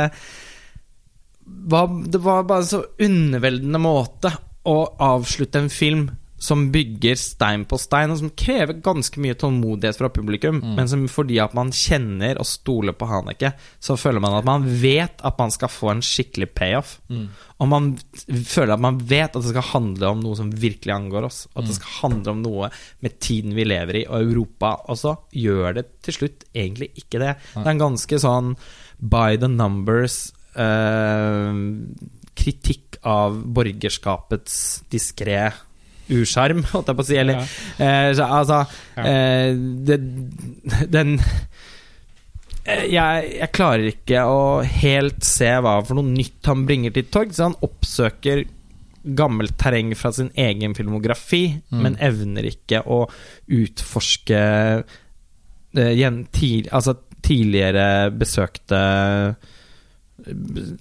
var, det var bare en så underveldende måte å avslutte en film som bygger stein på stein, og som krever ganske mye tålmodighet fra publikum, Mm. men som fordi at man kjenner og stoler på Haneke, så føler man at man vet at man skal få en skikkelig payoff. Mm. Og man føler at man vet at det skal handle om noe som virkelig angår oss. At det Mm. skal handle om noe med tiden vi lever i, og Europa. Og så gjør det til slutt egentlig ikke det. Det er en ganske sånn by the numbers uh, kritikk av borgerskapets diskré usjarm, holdt jeg på å si. Eller eh, så, altså eh, det, Den eh, jeg, jeg klarer ikke å helt se hva for noe nytt han bringer til torg. Så han oppsøker gammelt terreng fra sin egen filmografi, Mm. men evner ikke å utforske eh, tid, altså tidligere besøkte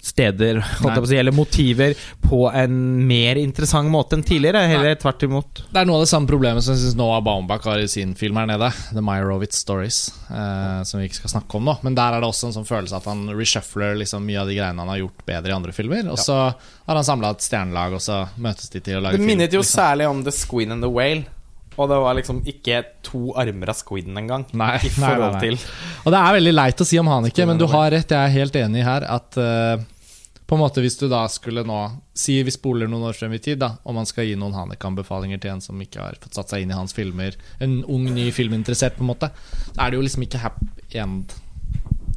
steder, holdt jeg på å si, eller motiver, på en mer interessant måte enn tidligere. Heller tvert imot. Det er noe av det samme problemet som jeg synes Noah Baumbach har i sin film her nede. The Meyerowitz Stories. Eh, som vi ikke skal snakke om nå. Men der er det også en sånn følelse at han reshuffler liksom mye av de greiene han har gjort bedre i andre filmer. Og så har han samla et stjernelag, og så møtes de til å lage Det film. minnet jo liksom. særlig om The Squeen and the Whale. Og det var liksom ikke to armer av squiden engang. Nei, I nei, forhold nei, nei. til Og det er veldig leit å si om Haneke, men du har rett. Jeg er helt enig her at uh, på en måte hvis du da skulle nå Si vi spoler noen år frem i tid, da og man skal gi noen Haneke-anbefalinger til en som ikke har fått satt seg inn i hans filmer, en ung, ny filminteressert, på en måte, så er det jo liksom ikke happy end.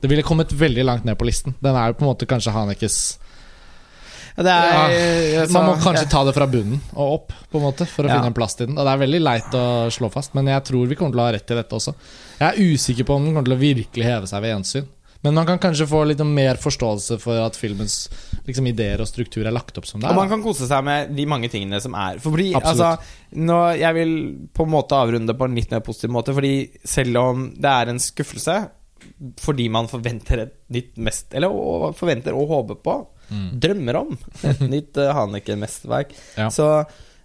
Det ville kommet veldig langt ned på listen. Den er jo på en måte kanskje Hanekes er, jeg Man må kanskje ta det fra bunnen og opp, på en måte for å Ja. finne en plass til den. Og det er veldig leit å slå fast, men jeg tror vi kommer til å ha rett i dette også. Jeg er usikker på om den kommer til å virkelig heve seg ved gjensyn. Men man kan kanskje få litt mer forståelse for at filmens liksom, ideer og struktur er lagt opp som det er. Og man kan kose seg med de mange tingene som er. Fordi, altså, nå, Jeg vil på en måte avrunde på en litt mer positiv måte, fordi selv om det er en skuffelse fordi man forventer et nytt mest Eller og forventer og håper på, drømmer om, et nytt uh, Haneke-mesterverk, Ja. så,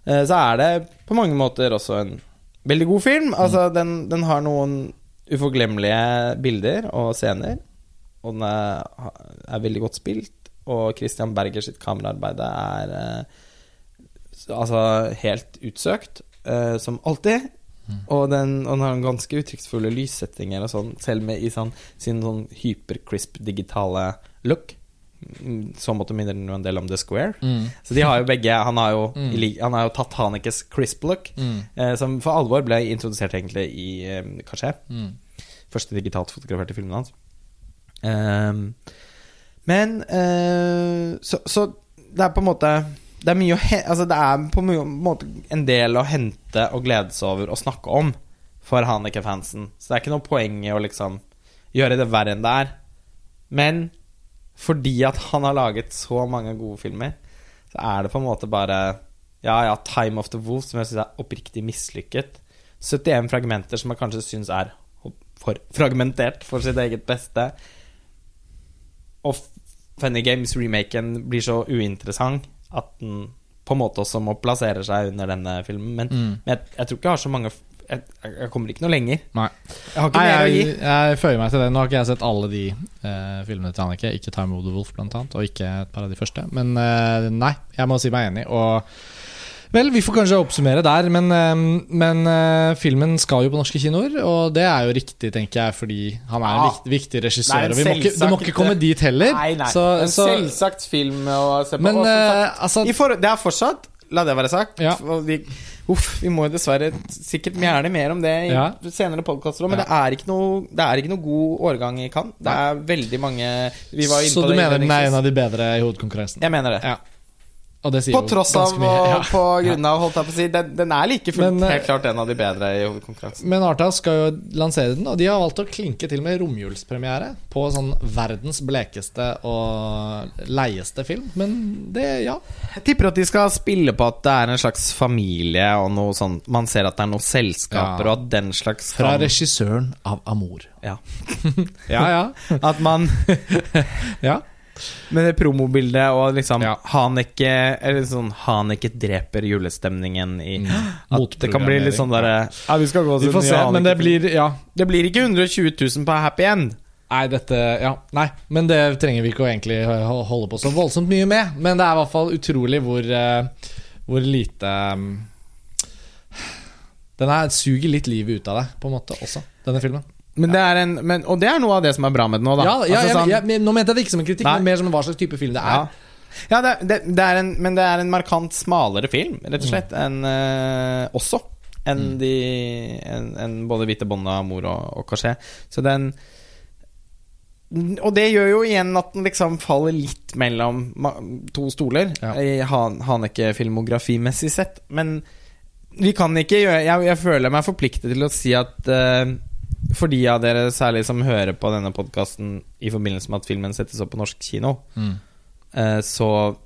eh, så er det på mange måter også en veldig god film. Altså, den, den har noen uforglemmelige bilder og scener, og den er, er veldig godt spilt. Og Christian Berger sitt kameraarbeid er eh, altså helt utsøkt, eh, som alltid. Og den, og den har en ganske uttrykksfulle lyssettinger og sånn, selv med i sånn, sin sånn hypercrisp digitale look. Så måtte minner den jo en del om The Square. Mm. Så de har jo begge Han har jo, Mm. han har jo tatt Hanekes crisp look, Mm. eh, som for alvor ble introdusert egentlig i eh, Cachet. Mm. Første digitalt fotograferte filmen hans. Um, men eh, så, så det er på en måte Det er mye å Altså det er på en måte en del å hente og glede seg over og snakke om for Haneke-fansen. Så det er ikke noe poeng i å liksom gjøre det verre enn det er. Men fordi at han har laget så mange gode filmer, så er det på en måte bare Ja, ja, Time of the Wolf, som jeg syns er oppriktig mislykket. 71 fragmenter som jeg kanskje syns er for fragmentert for sitt eget beste. Og Funny Games-remaken blir så uinteressant at den på en måte også må plassere seg under denne filmen. Men, Mm. men jeg, jeg tror ikke jeg har så mange jeg, jeg kommer ikke noe lenger. Nei. Jeg har ikke Nei, mer å gi. jeg, jeg føyer meg til det. Nå har ikke jeg sett alle de eh, filmene til Annike. Ikke Time of the Wolf, blant annet, og ikke et par av de første. Men eh, nei, jeg må si meg enig. Og vel, vi får kanskje oppsummere der, men, eh, men eh, filmen skal jo på norske kinoer, og det er jo riktig, tenker jeg, fordi han er en Ja. viktig, viktig Nei, regissør. en Og vi må ikke, det må ikke komme dit heller. Nei, nei. Så, en så, selvsagt film å se på. men Og sagt, eh, altså I for, det er fortsatt La det være sagt. Ja. Vi, uff, vi må dessverre sikkert gjerne mer om det i Ja. senere podkaster òg, men Ja. det, er ikke noe, det er ikke noe god årgang i Cannes. Det er veldig mange Vi var inne Så på du det mener den er en av de bedre i hovedkonkurransen? Jeg mener det. Ja. Og det sier På jo tross av mye. og Ja. på grunn av, holdt jeg på å si. Den, den er like fullt Men, eh, helt klart en av de bedre i hovedkonkurransen. Men Arta skal jo lansere den, og de har valgt å klinke til med romjulspremiere på sånn verdens blekeste og leieste film. Men det, ja. Jeg tipper at de skal spille på at det er en slags familie og noe sånn Man ser at det er noen selskaper, Ja. og at den slags Fra kan- regissøren av Amor. ja. Ja, ja. At man ja. Med det promobildet og liksom Ja. Haneke Eller sånn Haneke dreper julestemningen i At det kan bli litt sånn derre Ja, vi skal gå Vi til får den se, nye men det blir Ja. Det blir ikke 120 000 på Happy End. Nei, dette Ja, nei. Men det trenger vi ikke å egentlig holde på så voldsomt mye med. Men det er i hvert fall utrolig hvor eh, Hvor lite um, Den her suger litt livet ut av deg, på en måte, også, denne filmen. Men det er en, men, og det er noe av det som er bra med den nå, da. Ja, ja Altså sånn- ja, men nå mente jeg det ikke som en kritikk, Nei. men mer som hva slags type film det er. ja det, det, det er en, men det er en markant smalere film, rett Mm. og slett, enn uh, også. Enn de en, en både Hvite bånda, mor og, og Cachet. Så den Og det gjør jo igjen at den liksom faller litt mellom to stoler, i Han Haneke-filmografimessig sett. Men vi kan ikke gjøre Jeg, jeg føler meg forpliktet til å si at eh, for de av dere særlig som hører på denne podkasten i forbindelse med at filmen settes opp på norsk kino, Mm. eh, så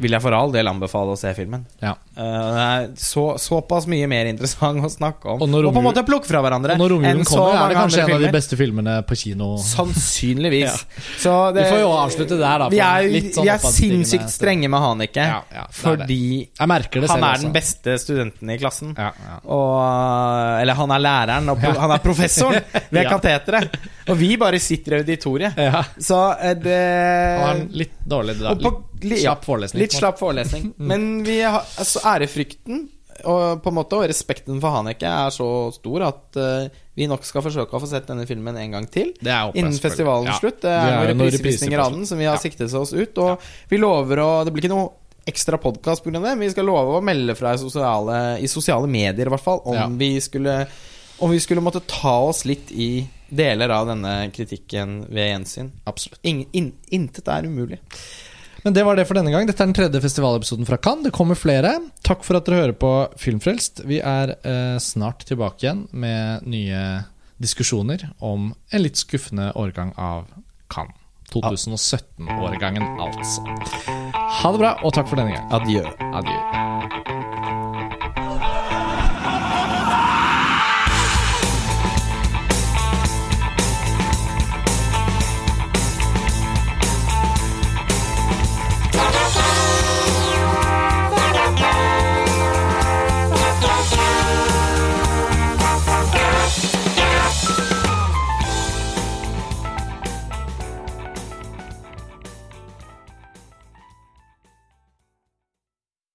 vil jeg for all del anbefale å se filmen. Ja. Uh, det er så, såpass mye mer interessant å snakke om. Og Og, på en måte plukke fra hverandre. Og når romjulen kommer, er det kanskje en av de beste filmene på kino. Sannsynligvis. Ja. Så det, Vi får jo avslutte der, da, Vi er, sånn vi er sinnssykt strenge med Haneke, Ja, fordi han er den beste studenten i klassen. Ja, ja. Og, eller han er læreren, og han er professoren ved kateteret. Og vi bare sitter i auditoriet. Ja. Så eh, det Han litt dårlig da, og på, litt slapp forelesning. Litt slapp forelesning. Men vi har, altså, ærefrykten og, på en måte, og respekten for Haneke er så stor at uh, vi nok skal forsøke å få sett denne filmen en gang til. Innen festivalens Ja. slutt. Det er det er noen reprisevisninger av den som vi har ja. siktet oss ut. Og vi lover å Det blir ikke noe ekstra podkast pga. det, men vi skal love å melde fra i sosiale, i sosiale medier, i hvert fall, om Ja. vi skulle Om vi skulle måtte ta oss litt i deler av denne kritikken ved gjensyn. Absolutt. Ingen, in, intet er umulig. Men det var det for denne gang. Dette er den tredje festivalepisoden fra Cannes. Det kommer flere. Takk for at dere hører på Filmfrelst. Vi er eh, snart tilbake igjen med nye diskusjoner om en litt skuffende årgang av Cannes. 2017-årgangen, altså. Ha det bra, og takk for denne gang. Adjø. Adjø.